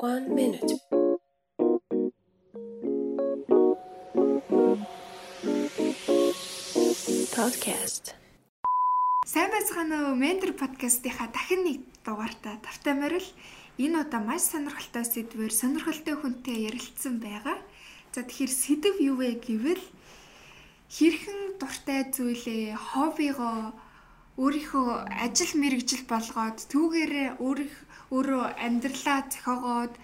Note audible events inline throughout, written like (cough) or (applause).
One minute. Podcast. Сайн байцгаана уу? Ментор подкастынхаа дахин нэг дугаартаа тавтай морил. Энэ удаа маш сонирхолтой сэдвээр сонирхолтой хүнтэй ярилцсан байгаа. За тэгэхээр сэдв юу вэ гэвэл хэрхэн дуртай зүйлээ, хоббигоо өөрийнхөө ажил мэрэгжил болгоод түүгээрээ өөрийнх өөрөө амьдралаа зохиогоод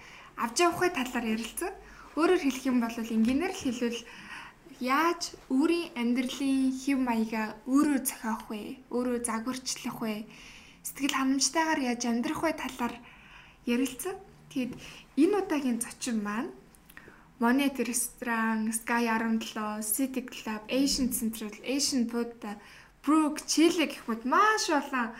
авч явахын талаар ярилцсан. Өөрөөр хэлэх юм бол энгийнээр л хэлвэл яаж өөрийн амьдралын хэв маягаа өөрөө зохиох вэ? Өөрөө загварчлах вэ? Сэтгэл ханамжтайгаар яаж амьдрах вэ талаар ярилцсан. Тэгэд энэ удаагийн зочин маань Monet ресторан, Sky 17, City Club, Asian Central, Asian Food, Brook, Chile гэх мэт маш олон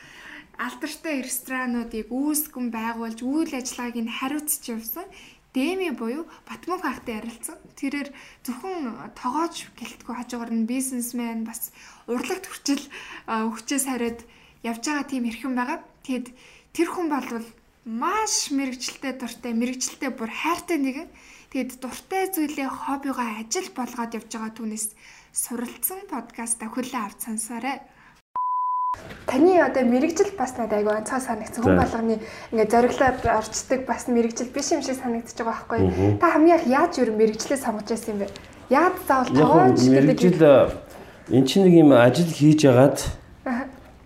алдартай ресторануудыг үүсгэн байгуулж үйл ажиллагааг нь хариуцж явсан. Дэми буюу Батмун хаахтай ярилцсан. Тэрээр зөвхөн тогооч гэлтгүй хажуугаар нь бизнесмен бас урлагт хүчил хүчээс хариад явж байгаа тийм хэрхэн байгаа. Тэгэд тэр хүн бол маш мэрэгчлээ дуртай, мэрэгчлээ бүр хайртай нэгэн. Тэгэд дуртай зүйлээ хоббигоо ажил болгоод явж байгаа түнэс суралцсан подкаста хүлээн авч сонсоорой. Таны одоо мэрэгжил бас надад айгүй онцгой санагдсан. Хүн болгоны ингээд зориглоод орчдөг бас мэрэгжил биш юм шиг санагдчихж байгаа байхгүй. Та хамгийн их яаж юу мэрэгжлээ сонгож байсан юм бэ? Яаж заавал тогооч гэдэг мэрэгжил эн чинь нэг юм ажил хийж ягаад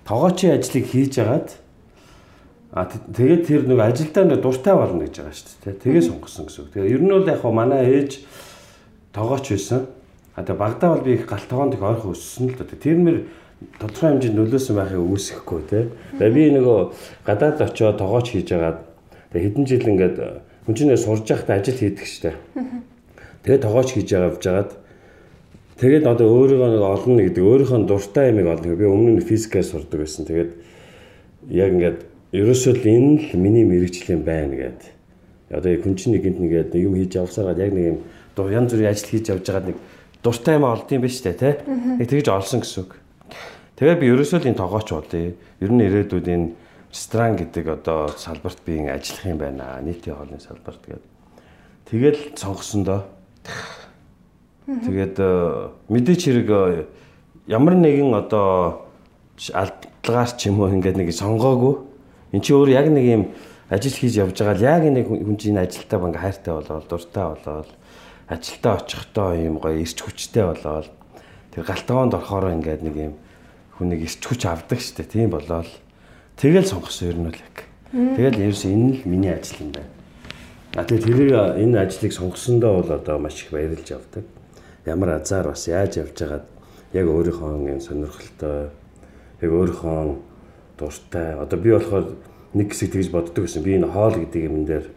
тогоочийн ажлыг хийж ягаад А тэгээд тэр нэг ажилдаа нэг дуртай болно гэж байгаа шүү дээ. Тэгээ сонгосон гэсэн үг. Тэгээ ер нь бол яг манай ээж тогооч байсан. Тэгээ багтаа бол би их галтгоонд их ойрхон өссөн л дээ. Тэр нэр тодорхой хэмжээнд нөлөөсөн байхыг үүсэхгүй тий. Тэгээ би нөгөө гадаад очиод тогооч хийж агаад тэгээ хэдэн жил ингээд хүн чинь сурж байхдаа ажил хийдэг штэ. Тэгээ тогооч хийж байгаа явж агаад тэгээд одоо өөрийгөө нэг олно гэдэг өөрийнхөө дуртай ямиг олно. Би өмнө нь физикээ сурдаг байсан. Тэгээд яг ингээд ерөөсөө л энэ л миний мэрэгчлэн байна гэдэг. Одоо хүн чинь нэгэнд нэгээд юм хийж явсараад яг нэг юм янз бүрийн ажил хийж явж байгаа нэг дуртай юм олдсон биш үү те. Яг тэгж олсон гэсэн үг. Тэгээ би ерөөсөө л энэ тогооч болъё. Ер нь ирээдүйд энэ ресторан гэдэг одоо салбарт би ингэ ажиллах юм байна. Нийтийн хоолны салбарт гэдэг. Тэгэл сонгосон доо. Тэгээд э, мэдээч хэрэг э, ямар нэгэн одоо алдлагаар ч юм уу ингээд нэг сонгоогүй. Эн чи өөр яг нэг юм ажил хийж явж байгаа л яг нэг хүн чинь ажилтаа банга хайртай болоод дуртай болоод ажилдаа очихдоо юм гоё ирч хүчтэй болоод тэр галтгоонд орохоор ингээд нэг юм хүнийг ирч хүч авдаг штэ тийм болоод тэгэл сонгосон ер нь л яг. Тэгэл ерөөс энэ л миний ажил юм байна. А тэгээ тэрийг энэ ажлыг сонгосондоо бол одоо маш их баярлж явдаг. Ямар азар бас яаж явж байгаад яг өөрийнхөө юм сонирхолтой яг өөрийнхөө дуртай. Одоо би болохоор нэг хэсэг тэгж боддог гэсэн. Би энэ хоол гэдэг юм дээр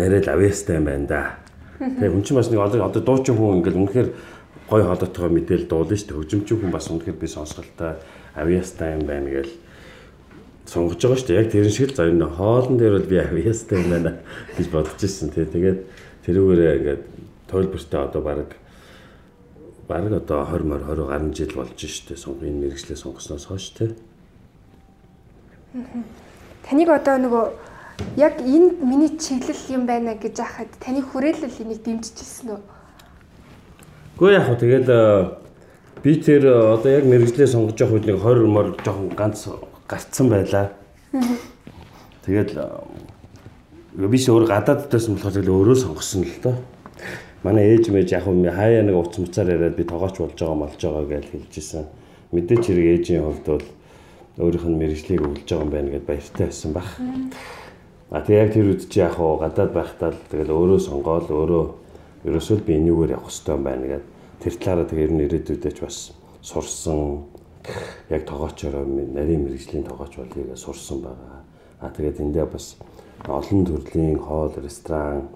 нарийн авьяастай юм байна да. Тэгээ хүн чинь бас нэг одоо дуучин хүн ингээл үнэхээр гой холоотойгоо мэдээл дуулна шүү дээ. Хөгжимчин хүн бас үнэхээр би сонсголтой авиастай юм байна гээл сонгож байгаа шүү дээ. Яг тэрэн шиг л за энэ хоолн дээр бол би авиастай юм байна гэж бодож ирсэн тий. Тэгээд тэрүүгээрээ ингээд тойлбортой одоо баг баг одоо 20 мөр 20 гаруй жил болж штэ сонго энэ мэрэгчлээ сонгосноос хойш тий. Таныг одоо нөгөө яг энэ миний чиглэл юм байна гэж ахад таны хүрээлэл энийг дэмжижсэн үү? Гэхдээ яг хөө тэгэл э, би тэр э, одоо яг мэрэгжлээ сонгож явах үед нэг 20 мөр жоохон ганц гарцсан байлаа. Тэгэл э, би ч өөр гадаад дээрсэн болохоор тэгэл өөрөө сонгосон л доо. Манай ээж мэж яг хөө хаяа нэг уц муцаар яриад би тогооч болж байгаа молж байгаа гэж хэлжсэн. Мэдээч хэрэг ээжийн хувьд бол өөрийнх нь мэрэгжлийг өгүүлж байгаа юм байна гэдээ баяртай байсан баг. А тэг яг тэр үед чи яг хоо гадаад байхдаа л тэгэл өөрөө сонгоол өөрөө ерөөсөө л би энийгээр явах хэрэгтэй юм байна гэдэг. Тэр талаараа тэгээ ер нь ирээдүйдээ ч бас сурсан яг тоогоочороо нарийн мэрэгжлийн тоогооч гэж сурсан байгаа. А тэгээд эндээ бас олон төрлийн хоол, ресторан,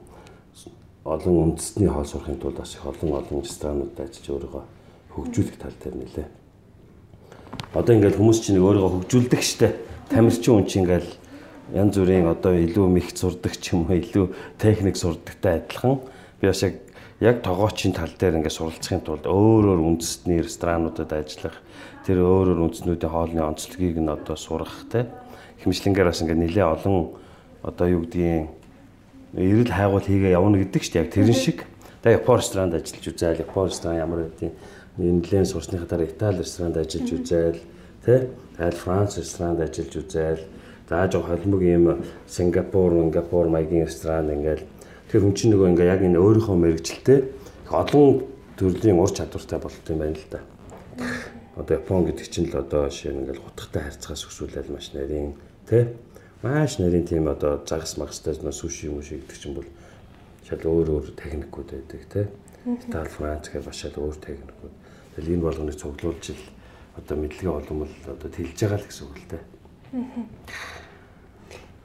олон үндэсний хоол сурахын тулд бас их олон олон ресторануудад ажиллаж өөрийгөө хөгжүүлэх тал дээр нэлээ. Одоо ингээд хүмүүс чинь өөрийгөө хөгжүүлдэг штэ. Тамирчин хүн чинь ингээд янз бүрийн одоо илүү мэх сурдаг ч юм уу илүү техник сурдагтай адилхан би бас яг яг тогоочийн тал дээр ингээд суралцахын тулд өөр өөр үндэстний ресторануудад ажиллах тэр өөр өөр үндэстнүүдийн хоолны онцлогийг нь одоо сурах те хэмжлэнгээр бас ингээд нэлээ олон одоо юу гэдгийг эрэл хайгуул хийгээ явна гэдэг чинь яг тэрэн шиг. Тэгээ Япон ресторанд ажиллаж үзээл, Япон ресторан ямар байдیں۔ Нэлээд сурсныхаа дараа Итали ресторанд ажиллаж үзээл, тэ? Тэгэл Франц ресторанд ажиллаж үзээл. За жоо холимог юм Сингапур, Сингапур маягийн ресторан ингээл тэр хүн чинь нөгөө ингээ яг энэ өөрийнхөө мэрэгчлээ их олон төрлийн ур чадвартай болт юм байна л да. Одоо Япон гэдэг чинь л одоо нь ингээл хутгатай харьцагаас өсвөлэл маш нарийн тэ маш нарийн тийм одоо загас магастай суши юм шиг гэдэг чинь бол шал өөр өөр техникүүд байдаг тэ. Итали, Франц гэх маш шал өөр техникүүд. Тэгэл энэ болгоныг цуглуулж ил одоо мэдлэгээ олон бол одоо тэлж байгаа л гэсэн үг л тэ.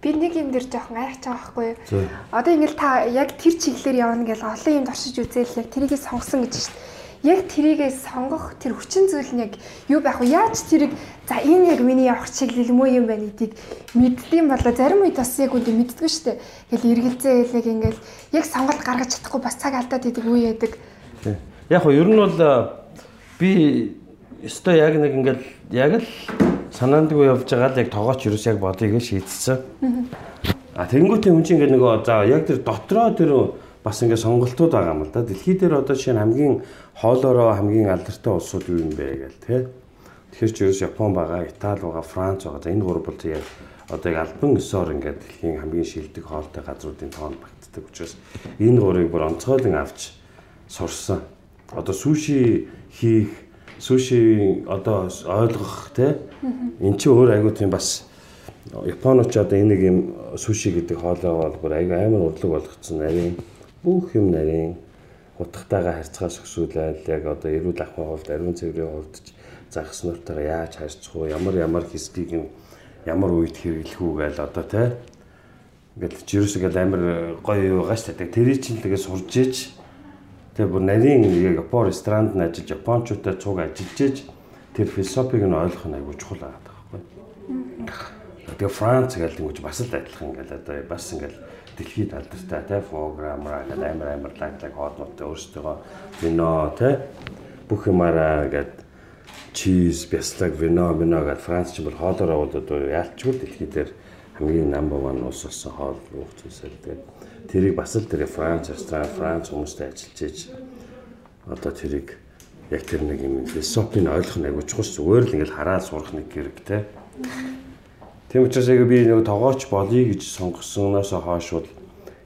Би нэг юм дээр жоохон айх байгаа байхгүй юу? Одоо ингээл та яг тэр чиглэлээр явна гэж олон юм туршиж үзээл яг тэрийг сонгосон гэж шүү дээ. Яг тэрийгээ сонгох тэр хүчин зүйл нь яг юу байх вэ? Яаж тэрийг за энэ яг миний явах чиглэл муу юм байна гэдгийг мэддэм болоо зарим үед бас яг үндэ мэддэггүй шүү дээ. Тэгэл эргэлзээ хэлэг ингээл яг сонголт гаргаж чадахгүй бас цаг алдаад идэг үе яадаг. Яг нь ер нь бол би өстой яг нэг ингээл яг л санаандгүй явж байгаа л яг тоогооч юус яг гэж шийдсэн. А тэгэнгүүтээ хүн чинь ингээд нөгөө за яг тэр дотроо тэр бас ингээд сонголтууд байгаа юм л да. Дэлхий дээр одоо жишээ нь хамгийн хоолоороо хамгийн алдартай улсууд юу юм бэ гээл тэ. Тэгэхээр ч ерөөс Япон байгаа, Итали байгаа, Франц байгаа. За энэ гурав бол яг одоо яг альбан ёсоор ингээд дэлхийн хамгийн шилдэг хоолтой газруудын тоонд багтдаг учраас энэ гурыг бүр онцгойлон авч сурсан. Одоо суши хийх суши одоо ойлгох те. Эн чинь өөр айгуу тийм бас Японооч одоо энэ нэг юм суши гэдэг хоолой бол бүр айгүй амар урлаг болгоцсон нарийн бүх юм нарийн утгатайгаа харьцаас өсвөлээл яг одоо эрүүл ахуйн хувьд ариун цэврийн хувьд ч загас нуртайгаа яаж харьцах уу ямар ямар хэсгийг нь ямар үед хэрэглэх үү гээл одоо те. Ингээд жирүүсгээл амар гоё юу гаш та тэрий чинь тэгээ сурж ийж Тэгээ бүр нарийн Япон ресторанд нь ажиллаж Япончуудтай цуг ажиллаж тэр философиг нь ойлгох нь айгүй чухал байгаа байхгүй. Тэгээ Франц гэдэг нь бас л адилхан ингээл одоо бас ингээл дэлхийд алдартай тий программаар ингээл амар амар лаглаг хоолнуудтай өөрсдөө вино тий бүх юмараа ингээд чиз, бяслаг, вино, вино гэдэг Франц ч бол хоолоороо бол одоо яалтчгүй дэлхий дээр хамгийн 1 улс болсон хоол уух зүйлсээр тэгээд тэрийг бас л тэр Франц, Австрали, Франц хүмүүстэй ажиллаж ийж одоо тэрийг яг тэр нэг юм философийн ойлгох нэг чухал зүгээр л ингээл хараад сурах нэг хэрэгтэй. Тийм учраас яг би нэг тогооч болъё гэж сонгосноос хойш бол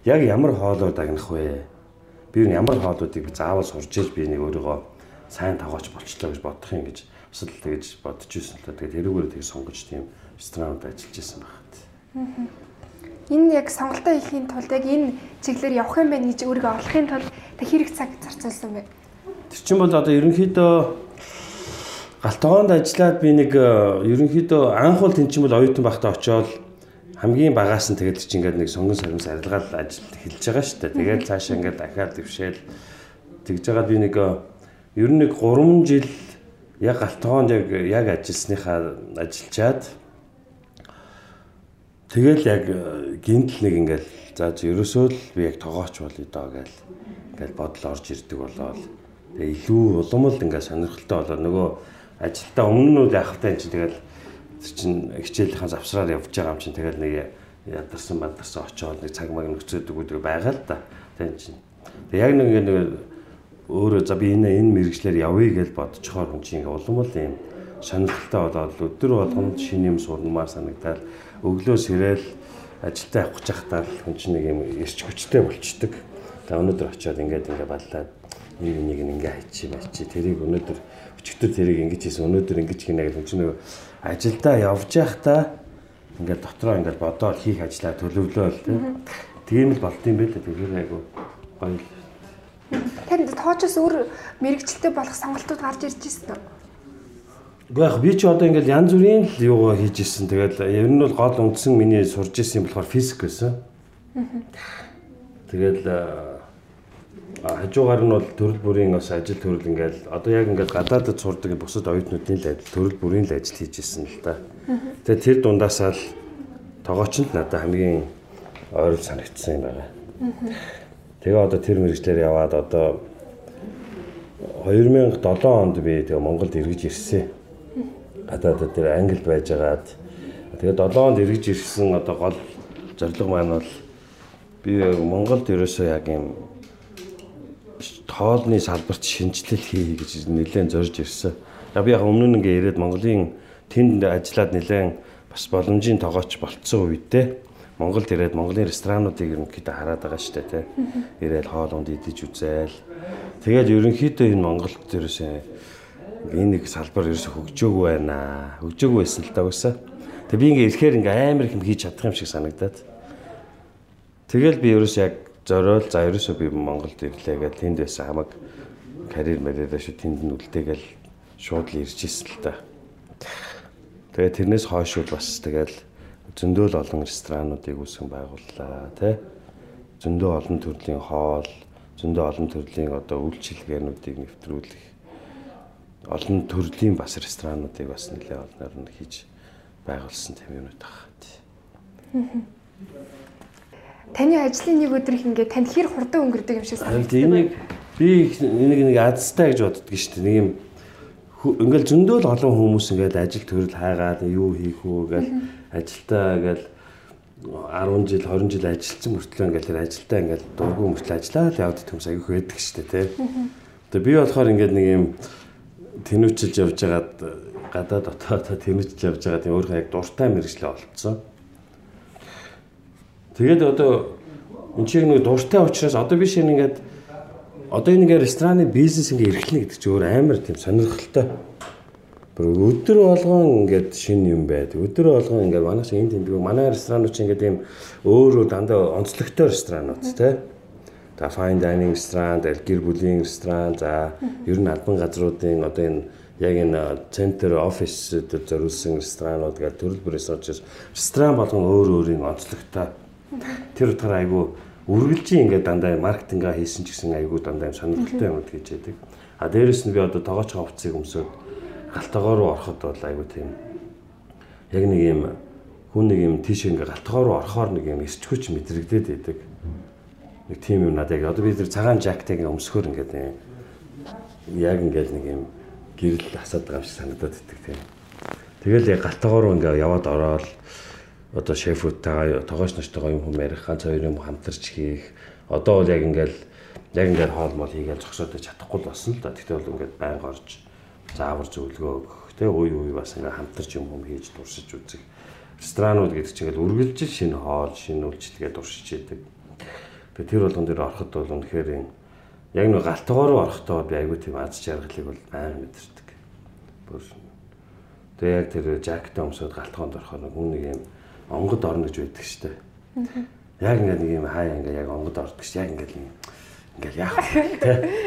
яг ямар хоолоор дагнах вэ? Би ямар хоолуудыг заавал сурж иж би нэг өөрийгөө сайн тогооч болчлоо гэж бодох юм гэж бас л тэгэж бодож ирсэн л та. Тэгээд тэрүүгээр тийг сонгож тийм ресторанд ажиллаж исэн багт. Аа энэ яг сонголтоо хийхийн тулд яг энэ чиглэлээр явах юм байна гэж өөрийгөө олохын тулд та хэрэг цаг зарцуулсан бэ? Тэр чинь бол одоо ерөнхийдөө галтгоонд ажиллаад би нэг э, ерөнхийдөө анх бол тэн чинь бол оюутан байхдаа очиод хамгийн багаас нь тэгээд чи ингээд нэг сонгон саримс арилгаал ажил эхэлж байгаа шүү дээ. Тэгээд цаашаа ингээд дахиад дэвшээл тэгж байгаа би нэг э, ер нь нэг 3 жил яг галтгоонд яг яг ажилласныхаа ажиллачаад Тэгэл яг э, гинтл нэг ингээл за ерөөсөө л би яг тогооч болъё доо гээл ингээл бодол орж ирдэг болоод тэгээ илүү улам л ингээд сонирхолтой болоод нөгөө ажилдаа өмнө нь яхахтай чинь тэгэл чинь хичээлийнхэн завсраар явж байгаа юм чинь тэгэл нэг ядарсан бадарсан очоод нэг цаг маг нөхцөөдөг үдэг байгаа л да. Тэгээ чинь. Тэг яг нэг нэг өөрөө за би энэ энэ мэрэгчлэр явъя гэж бодчихоор хүн чинь улам л юм сонирхолтой болоод өдөр болгоно шинэ юм сурнамаар санагдаад өглөө сэрэл ажилдаа явах гэж байхдаа хүн чинь нэг юм эрч хүчтэй болчдөг. За өнөөдөр очиод ингээд ингээд баллаад нэг нэг ингээ хайчи байчи тэрийг өнөөдөр өчигдөр тэрийг ингэж хийсэн өнөөдөр ингэж хийнэ гэж хүн чинь нэг ажилдаа явж байхдаа ингээд дотроо ингээд бодоод хийх ажлаа төлөвлөөл тийм л болт юм байл тэгэхээр айгу гоё Танд тоочос өөр мэрэгчлээ болох сонголтууд гарч ирж байна уу? Гэхдээ яг би чи одоо ингээл янз бүрийн л юугаа хийж исэн. Тэгэл ер нь бол гол үндсэн миний сурж исэн юм болохоор физик байсан. Тэгэл хажуугаар нь бол төрөл бүрийн бас ажил төрөл ингээл одоо яг ингээд гадаадд сурдаг бусад оюутнуудын л ажил төрөл бүрийн л ажил хийж исэн л да. Тэгээ тэр дундаасаа л тогоочнд надад хамгийн ойрол санагдсан юм байна. Тэгээ одоо тэр мэрэгчлэр яваад одоо 2007 онд би тэгээ Монголд эргэж ирсэн гадаадд тэр Англид байжгаад тэгээд 7 онд эргэж ирсэн одоо гол зорилго маань бол би Монголд ерөөсөө яг юм тоолны салбарт шинжилэл хий гэж нэлээд зорж ирсэн. Яг би яг өмнө нь ингээ ирээд Монголын тэнд ажиллаад нэлээд бас боломжийн тоогооч болцсон үедээ Монголд ирээд Монголын ресторануудыг ерөнхийдөө хараад байгаа шүү дээ тий. Ирээд хоол унд идэж үзээл. Тэгээд ерөнхийдөө энэ Монголд ерөөсөө энэ нэг салбар ерөөсөө хөгжөөгүй байна. Хөгжөөгүй байсан л да уусаа. Тэгээ би ингээ ирэхээр ингээ амар их юм хийж чадах юм шиг санагдаад. Тэгэл би ерөөсөө яг зориул за ерөөсөө би Монголд ирлээ гэж тэнд байсан хамаг карьер мэрээрээ шүү тэнд нь үлдээгээл шууд л ирж ирсэн л та. Тэгээ тэрнээс хойш бас тэгэл зөндөө л олон ресторануудыг үүсгэн байгууллаа тий. Зөндөө олон төрлийн хоол, зөндөө олон төрлийн одоо үйлчилгээнүүдийг нэвтрүүлэх олон төрлийн бас ресторануудыг бас нэлээд олноор нь хийж байгуулсан юмнууд байна тий. Таны ажлын нэг өдөр их ингээд танд хэр хурдан өнгөрдөг юм шиг санагддаг. Энийг би энийг нэг азтай гэж боддог шүү дээ. Нэг юм ингээл зөндөө л олон хүмүүс ингээд ажил төрөл хайгаад юу хийх үү гэж ажилтаа ингээл 10 жил 20 жил ажилласан мөртлөө ингээл тэр ажилтаа ингээл дургүй мөртлөө ажиллаад явдаг хүмүүс аягүй байдаг шүү дээ тий. Тэгээ би болохоор ингээд нэг юм тэнүүчилж явж байгаад гадаа дотоод тэнүүчилж явж байгаа тийм өөрөө яг дуртай мэрэгчлээ олцсон. Тэгээд одоо энэ чинь нэг дуртай учраас одоо биш ингээд одоо энэ рестораны бизнес ингээ эрхлэнэ гэдэг чинь өөр амар тийм сонирхолтой. Бүр өдөр болгон ингээд шин юм байдаг. Өдөр болгон ингээд манайх чинь энэ тэмдэг манай ресторанууд чинь ингээд тийм өөрөө дандаа онцлогтой ресторанууд тий. За fine dining ресторан, гэр бүлийн ресторан, за ер нь албан газруудын одоо энэ яг энэ центр офис зориулсан ресторанууд гэх төрөл бүр ресторанч ресторан болгон өөр өөрийн онцлогтой Тэр утгаараа айгүй үргэлжийн ингээд дандаа маркетингаа хийсэн ч гэсэн айгүй дандаа сонирхолтой юмуд хийж яадаг. А дээрэс нь би одоо тоогооч хувцсыг өмсөд галтгоо руу ороход бол айгүй тийм яг нэг юм хүн нэг юм тийш ингээ галтгоо руу орохоор нэг юм эсчгүүч мэдрэгдээд байдаг. Нэг тийм юм надад яг одоо би тэр цагаан жактыг өмсөхөр ингээд яг ингээд нэг юм гэрэл асаад байгаа юм шиг санагдаад байдаг тийм. Тэгэл яг галтгоо руу ингээ яваад ороод одоо шефүүдтэйгээ тогооч нартайгаа юм хүм ярих ганц хоёр юм хамтарч хийх одоо бол яг ингээл яг ингээл хоол мол хийгээл зогсоод чадахгүй болсон л да. Тэгтээ бол ингээд байнга орж заавар зөвлөгөө өгөх тэ үй үй бас ингээд хамтарч юм хүм хийж дурсаж үзэх. Ресторанууд гэдэг чинь ингээл үргэлж шинэ хоол, шинэ үйлчлэгээ дурсаж идэг. Тэгээ тэр болгон дээр ороход бол үнэхээр яг нэг галтгоор руу орохдоо би айгүй тийм аз жаргалыг бол байнга мэдэрдэг. Бүр Тэгээ яг тэр жакет өмсөд галтгоонд орохоор хүн нэг юм онгод орно гэж байдаг шүү дээ. Яг ингээд нэг юм хаа ингээд яг онгод ордог ш. Яг ингээд юм ингээл яах вэ?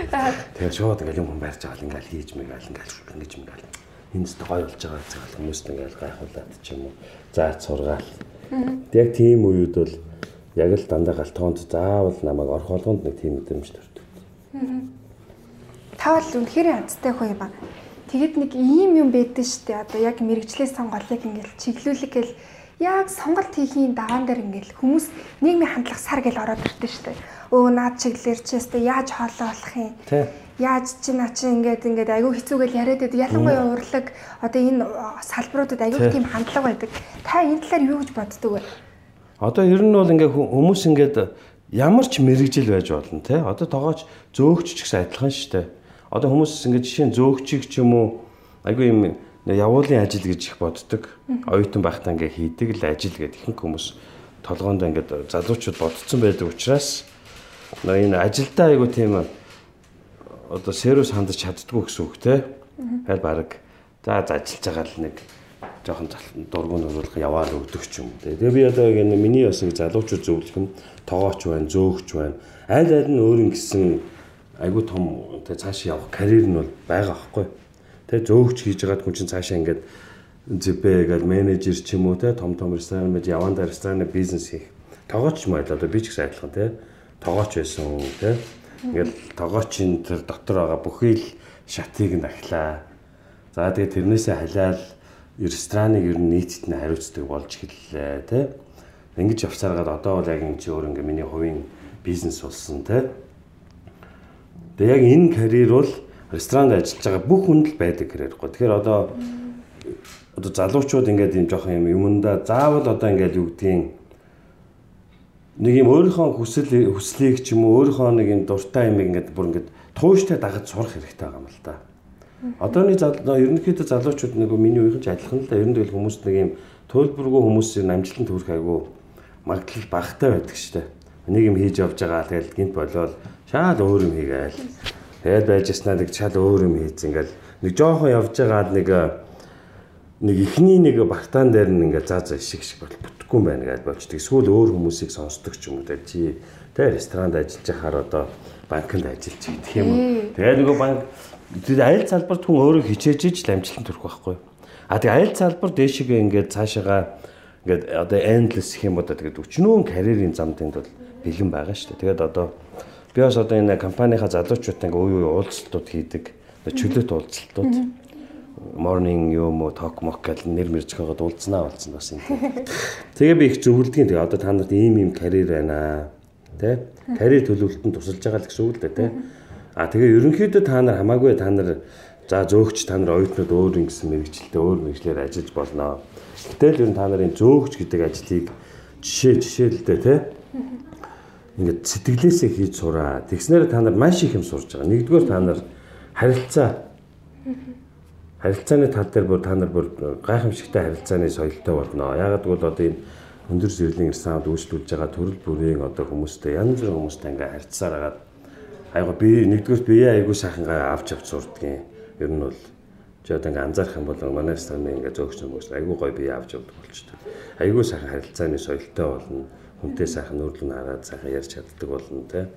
(laughs) Тэгээд шууд ингээл юм барьж байгаа л ингээл хийж мэгээл ингээл ингэж мэгээл энэ зү гой болж байгаа цаг хүмүүст ингээл гайхуулаад ч юм уу заац сургаал. Яг тийм үед бол яг л дандаа галтгоонд заавал намайг орох болгонд нэг тийм мэдрэмж төрдөг. Та бол үнэхээр азтай хүн юм ба. Тэгэд нэг ийм юм байдаг шүү дээ. Одоо яг мэрэгчлээс сонгол яг ингээл чиглүүлэг гэл яг сонголт хийхийн дагаан дээр ингээл хүмүүс нийгмийн хандлах сар гэл ороод ирдэ штэ. Өө наад чиглэлэр чи өстө яаж хоолоо болох юм? Яаж чи наа чи ингээд ингээд айгүй хэцүүгээл яриад байдаг. Ялангуяа урлаг одоо энэ салбаруудад айгүй тийм хандлага байдаг. Та энэ талаар юу гэж боддөг вэ? Одоо ер нь бол ингээ хүмүүс ингээд ямар ч мэрэгжил байж болно те. Одоо тоогооч зөөгч ч гэсэн адилхан штэ. Одоо хүмүүс ингээд жишээ нь зөөгчийг ч юм уу айгүй юм явуулын ажил гэж их боддог. Оюутан байхдаа ингээ хийдэг л ажил гэдэг ихэнх хүмүүс толгоонд ингээд залуучууд бодцсон байдаг учраас энэ ажилдаа айгу тийм одоо сервис хандаж чаддгүй гэсэн үг те. Хайр баг за ажиллаж байгаа л нэг жоохон дургуун нөрүүлэх яваал өгдөг ч юм. Тэгээ би одоо яг миний бас нэг залуучууд зөвлөх нь тоогооч байна, зөөгч байна. Аль аль нь өөр ингэсэн айгу том тэгээ цааш явах карьер нь бол байгаа байхгүй. Тэ зөөгч хийж байгаад хүн чинь цаашаа ингээд зэпэ гэдэг менежер ч юм уу те том том ресторан мэж яванда рестораны бизнес хийх. Тогооч юм байл одоо би ч гэсэн адилхан те. Тогооч байсан те. Ингээл тогоочийн тэр дотор байгаа бүхий л шатыг нь ахлаа. За тэгээ тэрнээсээ халиал рестораныг ер нь нийтэд нь хариуцдаг болж эхэллээ те. Ингэж явцааргаад одоо бол яг энэ чи өөр ингээ миний хувийн бизнес болсон те. Тэгээ яг энэ карьер бол ресторанд ажиллаж байгаа бүх хүнд л байдаг хэрэггүй. Тэгэхээр одоо одоо залуучууд ингээд юм жоохон юм юмдаа заавал одоо ингээд юу гэдгийг нэг юм өөрийнхөө хүсэл хүслийг ч юм уу өөрийнхөө нэг юм дуртай юм ингээд бүр ингээд тууштай дагаж сурах хэрэгтэй байгаа юм л да. Залуу ерөнхийдөө залуучууд нэг миний үеийн ч адилхан л да. Ер нь тэгэл хүмүүс нэг юм төлбөргүй хүмүүсийн амжилтанд хүрэх айгүй магадлал багтай байдаг штэ. Нэг юм хийж явж байгаа тэгэл гинт болоод шал өөр юм хийгээл. Тэгэл байж яснаа нэг шал өөр юм хийц ингээл нэг жоохон явж байгаад нэг нэг ихний нэг багтаан дээр нь ингээ заа заа шиг шиг бол бүтэхгүй юм байна гэж болчдөг. Эсвэл өөр хүмүүсийг сонсдог ч юм уу те чи те ресторанд ажиллаж байхаар одоо банкнд ажиллаж гэх юм уу. Тэгээ нөгөө банк аль залбарт хүн өөрөө хичээж иж л амжилтанд хүрэх байхгүй. А тэгээ аль залбар дээшгээ ингээд цаашаага ингээд одоо endless гэх юм одоо тэгээд өчнөө карьерийн замд энд бол бэлэн байгаа шүү дээ. Тэгээд одоо би бас одоо энэ компанийнхаа залуучуудтай ингээ үе үе уулзалтууд хийдэг. Чөлөөт уулзалтууд morning юм уу talk mock гэл нэр мэрж хагаад уулзнаа болсон бас юм. Тэгээ би их зөвлөдгийн тэгээ одоо та нарт ийм ийм карьер байна тэ карьер төлөвлөлтөнд тусалж байгаа л гэсэн үг л дээ тэ. А тэгээ ерөнхийдөө та нар хамаагүй та нар за зөөгч та нар оюутнууд өөр ингэсэн мэрэгчлээ өөр мэрэгчлэр ажиллаж болно. Гэтэл ер нь та нарын зөөгч гэдэг ажлыг жишээ жишээлдээ тэ ингээд сэтгэлээсээ хийж сураа. Тэгснээр та нар маш их юм сурж байгаа. Нэгдүгээр та нар харилцаа харилцааны тал дээр бүр та нар бүр гайхамшигтай харилцааны соёлтой болно. Ягаад гэвэл одоо энэ өндөр зэрлийн ирсанд үйлчлүүлж байгаа төрөл бүрийн одоо хүмүүстэй янз бүрийн хүмүүстэй ингээ харьцаар агаад айгу би нэгдүгээр бие айгу сайхангаа авч авч сурдгийн. Ер нь бол чи одоо ингээ анзаарах юм бол манай станы ингээ зөөгч хүмүүс айгу гой бие авч авдаг болчтой. Айгу сайхан харилцааны соёлтой болно. Хүнтэй сайхан нүүрлэн хараад сайхан ярьж чаддаг болно те.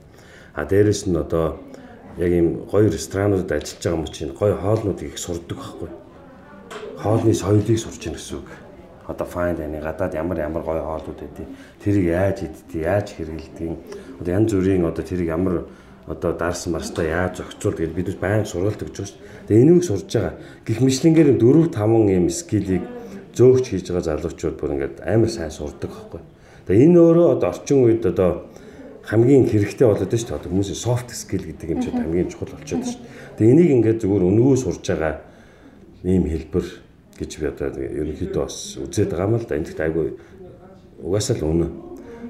А дээрэс нь одоо яг ийм гоё ресторануудад ажиллаж байгаа юм чинь гоё хоолнуудыг их сурдаг байхгүй. Хоолны соёлыг сурч ийн гэсэн үг. Одоо fine dining гадаад ямар ямар гоё хоолнууд байдیں۔ Тэрийг яаж иддэг, яаж хэрэглэдэг. Одоо янз бүрийн одоо тэрийг ямар одоо дарсан марстаа яаж зохицуулдаг гэж бид баян сургалт өгч байгаа шүү дээ. Тэгээ энийг сурж байгаа. Гэх мэтлэнгээр 4 5 юм скилийг зөөгч хийж байгаа залуучууд бүр ингээд амар сайн сурдаг байхгүй. Тэгээ энэ өөрөө одоо орчин үед одоо хамгийн хэрэгтэй болоод байна шүү дээ. Хүмүүсийн soft skill гэдэг юм чинь хамгийн чухал болчиход байна шүү дээ. Тэгээ энийг ингээд зүгээр өнгөө сурж байгаа ийм хэлбэр гэж би одоо ерөнхийдөө бас үзээд байгаа юм л да. Энд айгүй угаасаа л үнэ.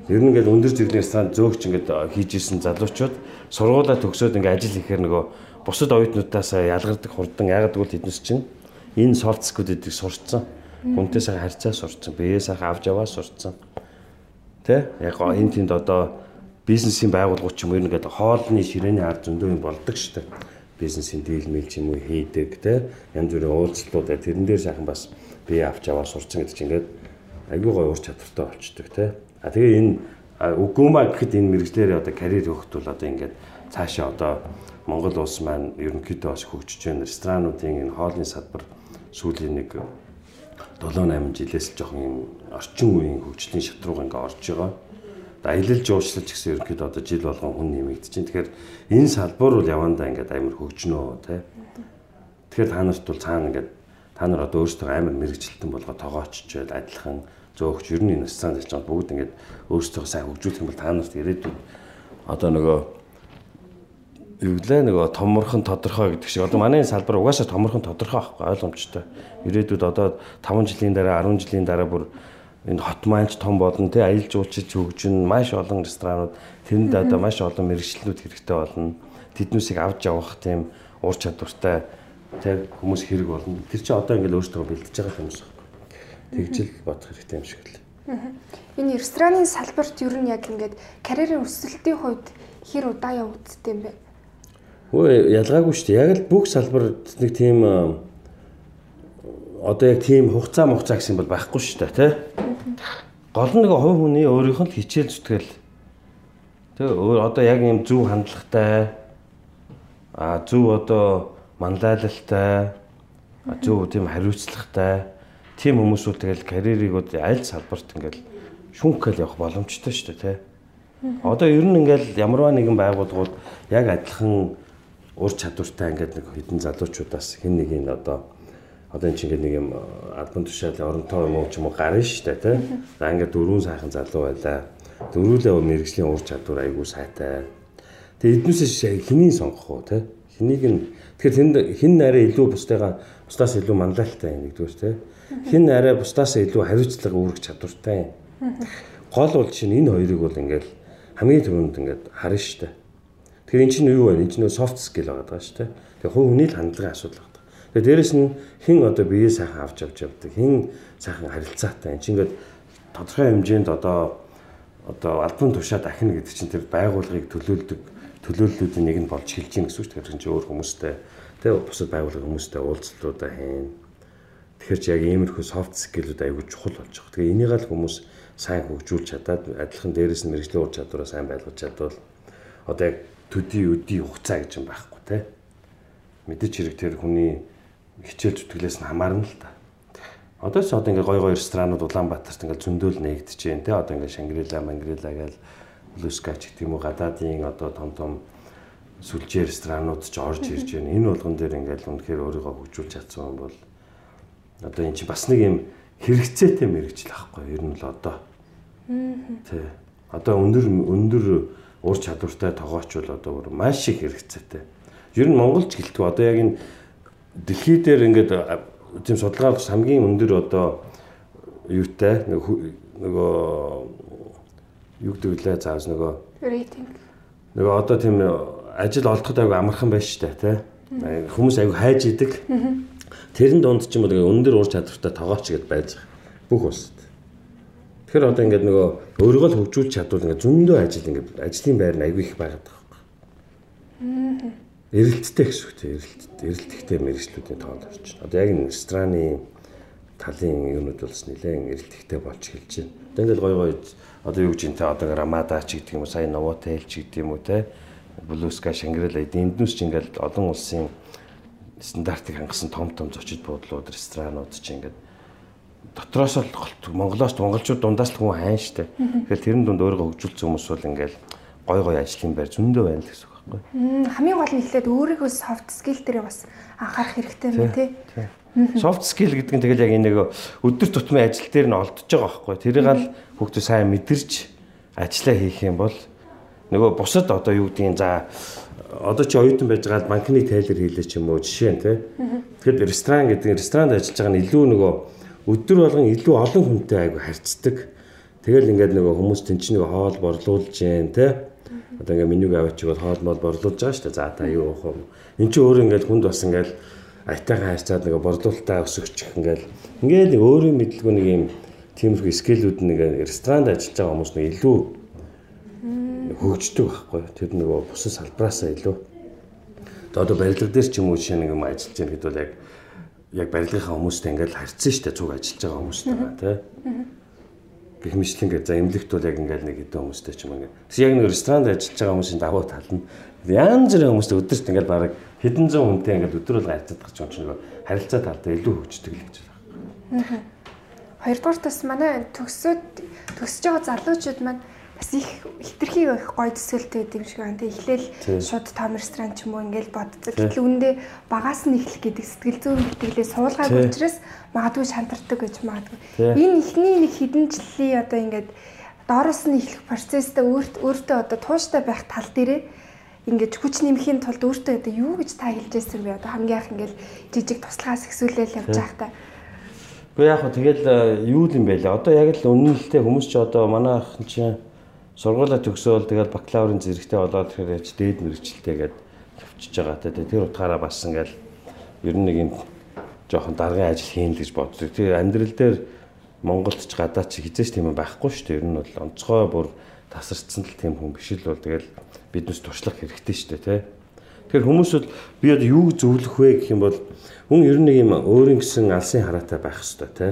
Ер нь ингээд өндөр зэргийн стандарт зөөгч ингээд хийж исэн залуучууд сургуулаа төгсөөд ингээд ажил хийхээр нөгөө бусад оюутнуудаас ялгардаг хурдан ягаад гэвэл тэднес чинь энэ soft skill-үүдийг сурцсан. Хүнтэй сайхан харьцаа сурцсан. Биеэ сайхан авч яваа сурцсан. Тэ? Яг энэ тэнд одоо бизнесийн байгууллагууд ч юм уу ингээд хоолны ширээний ард зөндөө юм болдог шүү дээ. Бизнесийн дийл мэл ч юм уу хийдэг те янз бүрийн уулзалтууд тэрэн дээр сайхан бас бие авч аваа сурцсан гэдэг чинь ингээд аягүй гой ур чадвартай болчдөг те. А тэгээ энэ үгүмаа гэхэд энэ мэрэгчлэрээ одоо карьер өгөхт бол одоо ингээд цаашаа одоо Монгол улс маань ерөнхийдөө бас хөгжиж байна. Ресторануудын энэ хоолны салбар сүүлийн нэг 7 8 жилээс л жоохон юм орчин үеийн хөгжлийн шатрууга ингээ орж байгаа аялал жуулчлал ч гэсэн ерөнхийдөө одоо жил болгон хүн нэмэгдэж байна. Тэгэхээр энэ салбар бол явандаа ингээд амар хөгжнөө тий. Тэгэхээр та нарт бол цаана ингээд та нар одоо өөрсдөө амар мэрэгчлэлтэн болгоо тоогоочч байл адилхан зөөгч ер нь энэ станд хийж байгаа бүгд ингээд өөрсдөө сайн хөгжүүлэх юм бол та нарт ирээдүйд одоо нөгөө гэлээ нөгөө томорхон тодорхой гэдэг шиг. Одоо манай салбар угаасаа томорхон тодорхой байхгүй ойлгомжтой. Ирээдүйд одоо 5 жилийн дараа 10 жилийн дараа бүр энэ хот маанч том болно тий аялал жуулчид хөгжин маш олон ресторанууд тэрэнд одоо маш олон мэрэгчлэнүүд хэрэгтэй болно. Тэднүүсийг авч явах тийм ур чадвартай тий хүмүүс хэрэг болно. Тэр чинь одоо ингээл өөртөө бэлдэж байгаа хүмүүс байна тэгжил бодох хэрэгтэй юм шиг л. Энэ рестораны салбарт ер нь яг ингээд карьерийн өсөлтийн хувьд хэр удаа явагддсан юм бэ? Өө ялгаагүй шүү дээ. Яг л бүх салбарт нэг тийм одоо яг тийм хугацаа мухцаа гэсэн бол байхгүй шүү дээ тий. Гол нь нэг хувь хүний өөрийнх нь хичээл зүтгэл. Тэ өөр одоо яг юм зөв хандлагатай а зөв одоо манлайлалтай зөв тийм хариуцлагатай тийм хүмүүсүүд тэгэл карьерийг аль салбарт ингээл шүнхгээл явах боломжтой шүү дээ тий. Одоо ер нь ингээл ямарваа нэгэн байгууллагууд яг адилхан ур чадвартай ингээд нэг хэдэн залуучуудаас хэн нэг нь одоо одоо энэ чинь нэг юм албан тушаалын оронтой юм уу ч юм уу гарна шүү дээ тий. За ингээд дөрвөн сайхан залуу байлаа. Дөрвөлээ мэрэгжлийн ур чадвар айгүй сайтай. Тэгээ эднээсээ хэнийг сонгох уу тий? Хэнийг нь тэгэхээр тэнд хэн арай илүү бусдаагаа бусдаас илүү манлайлалтай юм нэгдүгээр тий. Хэн арай бусдаас илүү хариуцлага үүрэх чадвартай юм. гол бол чинь энэ хоёрыг бол ингээд хамгийн түрүүнд ингээд харна шүү дээ. Тэгэхээр эн чинь юу вэ? Энд чинь soft skill байгаа даа шүү дээ. Тэгээ хувь хүний л хандлагын асуудал байна. Тэгээ дээрэс нь хэн одоо бие сайхан авч авч явдаг, хэн сайхан харилцаатай. Энд чинь ингээд тодорхой хэмжээнд одоо одоо албан тушаа дахина гэдэг чинь тэр байгууллагыг төлөөлдөг төлөөллүүдийн нэг нь болж эхэлж гин гэсэн үг. Тэгэхээр чинь өөр хүмүүстэй тэгээ бусад байгууллагын хүмүүстэй уулзлуудаа хийн. Тэгэхээр чи яг иймэрхүү soft skill-үүд аягүй чухал болж байгаа. Тэгээ энийг л хүмүүс сайн хөгжүүлж чадаад адилхан дээрээс нь мэрэгжлийн ур чадвараа сайн байлгаж чадвал одоо яг төдий өдий хугацаа гэж юм байхгүй те. Мэдээч хэрэг тэр хүний хичээл зүтгэлээс нь хамаарна л та. Одоо ч одоо ингээ гой гой ресторанууд Улаанбаатарт ингээ зөндөөл нэгдэж जैन те. Одоо ингээ Шангрила, Мангрила гээл Блускач гэх юм уу гадаадын одоо том том сүлжээ ресторанууд ч орж ирж байна. Энэ болгон дээр ингээл үнэхээр өөрийгөө хөгжүүлж чадсан бол одоо эн чинь бас нэг юм хэрэгцээтэй мэрэгжил ахгүй ер нь л одоо Тий. Одоо өндөр өндөр ур чадвартай тогооч бол одоо маш их хэрэгцээтэй. Ер нь монголч гэлтгүй одоо яг энэ дэлхий дээр ингээд тийм судалгаа авах хамгийн өндөр одоо юутай нөгөө юу гэдэг лээ заавс нөгөө рейтинг. Нөгөө одоо тийм ажил олдоход айгүй амархан байж штэ тий. Хүмүүс айгүй хайж идэг. Тэрэн донд ч юм уу өндөр ур чадвартай тогооч гэдээ байж байгаа. Бүх улсад. Тэгэхээр одоо ингээд нөгөө өөрийгөө л хөгжүүлж чадвал ингээд зөндөө ажил ингээд ажлын байр нь аягүй их байгаад байгаа байхгүй. Эрэлттэй гэсэн үг тийм эрэлт эрэлттэй мэрэгчлүүдийн тоонд орчин. Одоо яг энэ рестораны талын юмнууд болс нэлээд эрэлттэй болж эхэлж байна. Одоо ингээд гой гой одоо юу гэж юм те одоо Рамада ч гэдэг юм уу сайн Новотел ч гэдэг юм уу те Блуска Шангрила энднүүс ч ингээд олон улсын стандартыг хангасан том том зочид буудлууд ресторанууд ч ингээд дотроос л Монголоос монголчууд дундаас л хүн хайн штэ. Тэгэхээр тэрэн дунд өөрийгөө хөгжүүлсэн хүмүүс бол ингээл гой гой ажлын байр зөндөө байна л гэсэн үг байхгүй. Хамгийн гол нь ихлээд өөрийнхөө soft skill дээр бас анхаарах хэрэгтэй юм тий. Soft skill гэдэг нь тэгэл яг энэ нэг өдөр тутмын ажил дээр нь олдож байгаа байхгүй. Тэрийг л хүүхдүүд сайн мэдэрч ажиллаа хийх юм бол нөгөө бусад одоо юу гэдгийг за одоо чи оюутан байж байгаа банкны тайлбар хийлээ ч юм уу жишээ нь тий. Тэгэхээр ресторан гэдэг ресторанд ажиллаж байгаа нь илүү нөгөө өдөр болгон илүү олон хүнтэй айгу харьцдаг. Тэгэл ингээд нөгөө хүмүүс тэн чинь нөгөө хоол борлуулж जैन те. Одоо ингээд менюг аваач бол хоол мол борлуулж байгаа шүү дээ. За та юу авах вэ? Эн чинь өөр ингээд хүнд бас ингээд айтайхан харьцаад нөгөө борлуулалтаа өсгөчих ингээд ингээд нэг өөрийн мэдлгүй нэг юм тиймэрхүү скиллүүд нэг ресторанд ажиллаж байгаа хүмүүс нэг илүү хөгждөг байхгүй. Тэр нөгөө бусад салбараасаа илүү. Одоо барилга дээр ч юм уу жишээ нэг юм ажиллаж байгаа гэдэг бол яг яг барилгынхаа хүмүүстэй ингээд харьцсан шүү дээ цуг ажиллаж байгаа хүмүүстэй тий. Гэх мэтлэн ингээд за эмнэлэгт бол яг ингээд нэг хэдэн хүмүүстэй ч юм ингээд. Тэгс яг нэг ресторанд ажиллаж байгаа хүмүүсийн давуу тал нь янз бүрийн хүмүүстэй өдөрт ингээд бараг хэдэн зуун хүнтэй ингээд харьцаад байгаа ч юм шиг харилцаа талдаа илүү хөгждөг л гэж байна. Хоёрдугаар тас манай төгсөд төгсөж байгаа залуучууд маань бас их хитрхи их гоё төсөөлтэй гэдэг юм шиг байна. Тэг эхлээл шууд том ресторан ч юм уу ингээл боддог. Гэтэл үүндээ багаас нь эхлэх гэдэг сэтгэл зүйн битгэлээ суулгаагүй учраас магадгүй шантардаг гэж магадгүй. Энэ ихний нэг хідэн жилийн одоо ингээд доороос нь эхлэх процесстэй өөрт өөртөө одоо тууштай байх тал дээрээ ингээд хүч нэмэхийн тулд өөртөө одоо юу гэж та хэлж байсан бэ? Одоо хамгийн их ингээд жижиг туслахаас ихсүүлэл явж байхдаа Гэхдээ яг хөө тэгэл юу юм бэ лээ. Одоо яг л үнэнэлтэй хүмүүс ч одоо манай ах чинь сургуулаа төгсөөл тэгэл бакалаврын зэрэгтэй болоод тэгэхээр яж дээд мэрэгчлээ гээд явчихж байгаа те тэр утгаараа бас ингээл ер нь нэг юм жоохон даргын ажил хийн гэж боддог. Тэр амьдрал дээр Монголд ч гадаад ч хизээч тийм байхгүй шүү дээ. Ер нь бол онцгой бүр тасарцсан л тийм хүн биш л бол тэгэл биднес туршлах хэрэгтэй шүү дээ те. Тэгэхээр хүмүүс бол би одоо юу зөвлөх вэ гэх юм бол хүн ер нь нэг юм өөрийн гэсэн алсын хараатай байх хэрэгтэй те.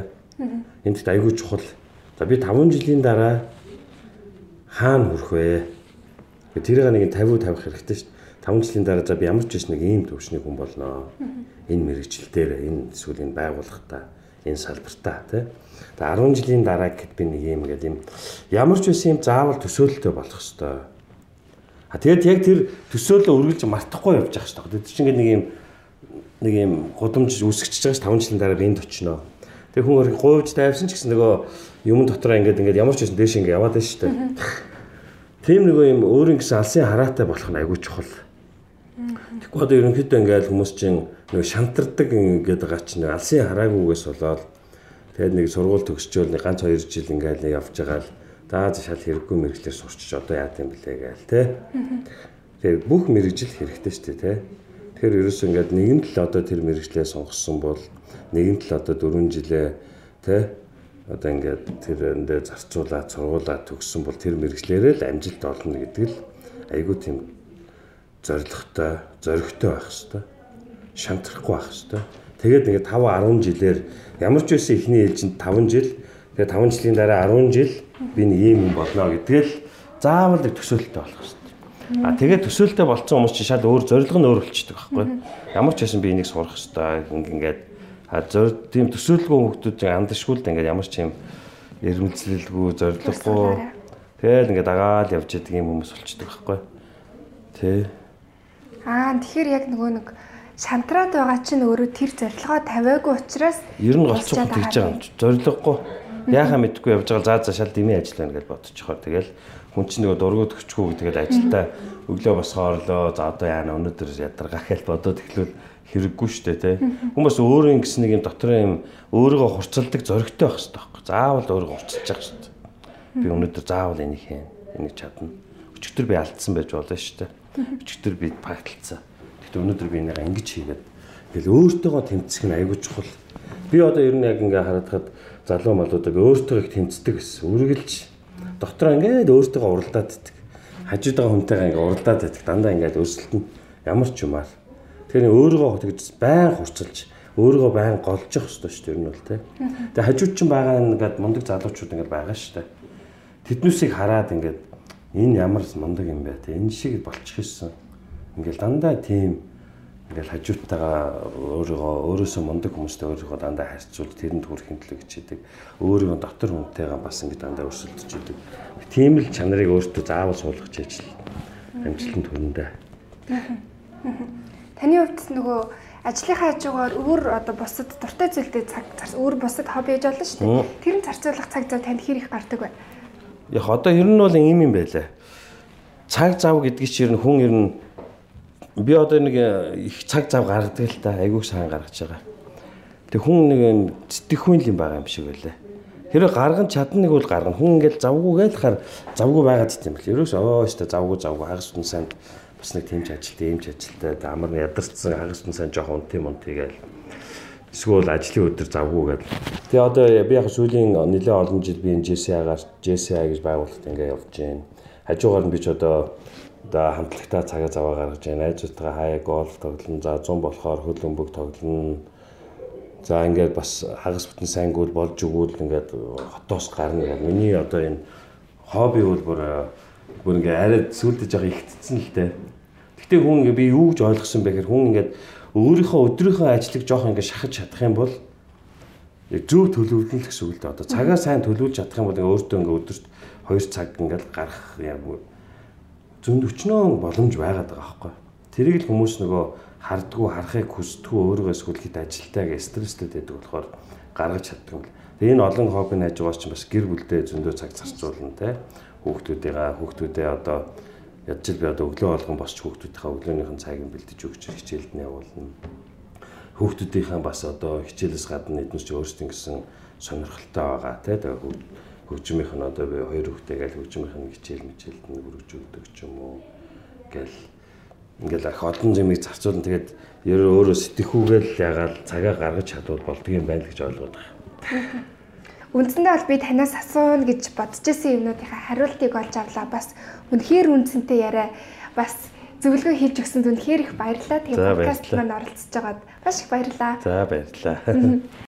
Энд дэт айгүй чухал. За би 5 жилийн дараа хаана хүрэх вэ? Тэрийг нэг 50 тавих хэрэгтэй шүү дээ. 5 жилийн дараа за би ямар ч биш нэг ийм төвшний хүн болноо. Энэ мэрэгжил дээр энэ эсвэл энэ байгууллагата энэ салбартаа тий. Тэгээ 10 жилийн дараа гэхэд би нэг юм гэдэг юм ямар ч байсан юм заавал төсөөлөлтөй болох хэвээр. А тэгээд яг тэр төсөөлөлөө үргэлж мартахгүй явж байгаа шүү дээ. Тэр чинь нэг юм нэг юм гудамж үсгэж байгаа ш 5 жилийн дараа энд очино. Тэгээ хүн өөр гуйвж тайвсан ч гэсэн нөгөө юм дотроо ингээд ингээд ямар ч байсан дээш ингээд яваад байна шүү дээ. Тийм нэг юм өөрийн гэсэн алсын хараатай болох нь айгүй чухал. Тэгэхгүй одоо ерөнхийдөө ингээд хүмүүс чинь нэг шантардаг ингээд байгаа чинь алсын хараагүйгээс болоод тэгээд нэг сургууль төгсчөөл нэг ганц хоёр жил ингээд нэг явж байгаа л Дааз шал хэрэггүй мэрэгчлэр сурчиж одоо яа гэм блэ гээл те. Тэгэхээр бүх мэрэгжил хэрэгтэй шүү дээ те. Тэгэхээр ерөөсөө ингээд нэгэн тал одоо тэр мэрэгчлээ сонгосон бол нэгэн тал одоо 4 жилээ те одоо ингээд тэр эндээ зарцуулаад сургуулаад төгссөн бол тэр мэрэгчлэрээ л амжилт олно гэдэг л айгүй тийм зоригтой, зоригтой байх хэвээр шантрахгүй байх хэвээр. Тэгээд ингээд 5 10 жилээр ямар ч байсан ихний ээлжинд 5 жил тэгээд 5 жилийн дараа 10 жил би нэг ийм юм болно гэдгээл заавал төсөөлтөй болох хэвээр. А тэгээд төсөөлтөй болцсон хүмүүс чи шал өөр зориг нь өөр болчихдог байхгүй. Ямар ч байсан би энийг сурах хэвээр ингээд а зөр тийм төсөөлгүй хүмүүсд андашгүй л ингээд ямар ч юм эрмэлзэлгүй зориггүй тэгээд ингээд дагаал явж идэг юм хүмүүс болчихдог байхгүй. Тэ. Аа тэгэхээр яг нөгөө нэг шантраад байгаа чинь өөрөө тэр зорилгоо тавиагүй учраас ер нь голцох тэгж байгаа юм. Зорилгогүй. Яхаа мэдгүй явж байгаа заа шал дэмий ажил байна гэж бодчихоор тэгэл хүн чинь нөгөө дургуут өчгөө тэгэл ажилдаа өглөө босгоорлоо за одоо яана өнөөдөр ядаргаа гэж бодоод эхлүүл хэрэггүй штэ тий. Хүмүүс өөрөө ингэс нэг юм дотроо юм өөрийгөө хурцлдаг зоригтой байх хэрэгтэй байхгүй. Заавал өөрийгөө хурцлж явах штэ. Би өнөөдөр заавал энийг хийн. Энийг чадна. Өчигдөр би алдсан байж болно штэ. Өчигдөр би багталцсан. Гэхдээ өнөөдөр би энийг ингэж хийгээд ингээл өөртөөгөө тэмцэх нь айгүй чухал. Би одоо ер нь яг ингээ харахад залуу малуудыг өөртөө их тэмцдэг гэсэн. Үргэлж дотроо ингээд өөртөөгөө уралдаад иддэг. Хажууд байгаа хүнтэйгээ ингээ уралдаад иддэг. Дандаа ингээд өрсөлдөн ямар ч юмар. Тэгэхээр өөрийгөө тэгж байн хурцлж өөрийгөө байн голж явах хэрэгтэй шүү дээ ер нь бол тий. Тэгээ хажууд чинь байгаа ингээд мундаг залуучууд ингээд байгаа шүү дээ. Тэднүүсийг хараад ингээд энэ ямар мундаг юм бэ тий. Энэ шиг болчих гэсэн ингээл дандаа тийм ингээл хажууттайгаа өөрийгөө өөрөөсөө мундаг хүмүүстэй өөрийгөө дандаа харьцуул тэрэнд хүрэхин төлөө хичээдэг. Өөрийгөө дотор хүнтэйгээ бас ингээд дандаа өрсөлдөж идэг. Тийм л чанарыг өөртөө заавал суулгах гэж л амжилтанд хүрнэ. Таны хувьд нөгөө ажлынхаа хажуугаар өөр одоо бусад дуртай зүйлтэй цаг өөр бусад хобби хийж болно шүү дээ. Тэр нь зарцуулах цаг зав танд хэр их гардаг вэ? Яг одоо ер нь бол ийм юм байлаа. Цаг зав гэдгийг чинь хүн ер нь би одоо нэг э, их цаг зав гаргадаг л та айгууг сайн гаргаж байгаа. Тэг хүн нэг сэтгэхүйн юм байгаа юм шиг байлаа. Хэрэв гарган чадна нэг бол гаргана. Хүн ингээл завгүй гэлхаар завгүй байгаад тийм бэл. Ерөөс оо штэ завгүй завгүй хагас тун сайн бас нэг тэмч ажилт, эмч ажилтаа амар ядарсан хагас тун сайн жоохон унтын мунтыг гээл. Эсвэл ажлын өдөр завгүй гэл. Тэгээ одоо би яг сүүлийн нэлээ олон жил би энэ JCI-гаар JCI гэж байгууллагт ингээ явж байна. Хажуугаар нь би ч одоо одоо хамтлагтаа цагаа заваа гаргаж байна. Найзуудтайгаа хаяа гольф тоглоно. За 100 болохоор хөл өмбөг тоглоно. За ингээд бас хагас бүтэн сайнгуул болж өгвөл ингээд хотоос гарна гэдэг. Миний одоо энэ хобби бол бүр бүр ингээд арай сүулдэж байгаа ихтцэн л дээ. Гэтэ хүн ингээд би юу гэж ойлгосон бэ гэхээр хүн ингээд өөрийнхөө өдрийнхөө ажлыг жоох ингээд шахаж чадах юм бол яг зөв төлөвлөлт гэсэн үг л дээ. Одоо цагаа сайн төлөвлөж чадах юм бол ингээд өөртөө ингээд өдөрт 2 цаг ингээд гарах яг зөнд өчнөө боломж байгаад байгаа байхгүй. Тэрийг л хүмүүс нөгөө хардггүй харахыг хүсдэггүй өөрийгөө эсвэл хэд ажилтаа гэж стресстэй байдаг болохоор гаргаж чаддаг юм л. Тэгээ энэ олон хоббины хажуугаас ч бас гэр бүлдээ зөндөө цаг зарцуулна те. Хүүхдүүдийнхаа хүүхдүүдээ одоо ядч би одоо өглөө болгон босч хүүхдүүдийнхаа өглөөнийхэн цагийг бэлдэж өгч хичээлд нь явуулна. Хүүхдүүдийнхаа бас одоо хичээлээс гадна эднес ч өөрсдийн гэсэн сонирхолтой байгаа те. Хөгжмийнх нь одоо би хоёр хүүхдээ гээл хөгжмийнх нь хичээл мичээлд нь хүргэж өгдөг ч юм уу гээл ингээл ах олон зэмийг зарцуулна тэгээд ер нь өөрөө сэтгэхүүгээл ягаал цагаа гаргаж чадвал болдго юм байна гэж ойлгоод байгаа. (laughs) Үндсэндээ бол би танаас асууна гэж бодож исэн юмнуудынхаа хариултыг олж авлаа. Бас үнэхээр үндсэнтэй яриа бас зөвлөгөө хийж өгсөн үнэхээр их баярлалаа. Тэгээ подкаст маань оролцож байгаад маш их баярлалаа. За баярлалаа. (laughs)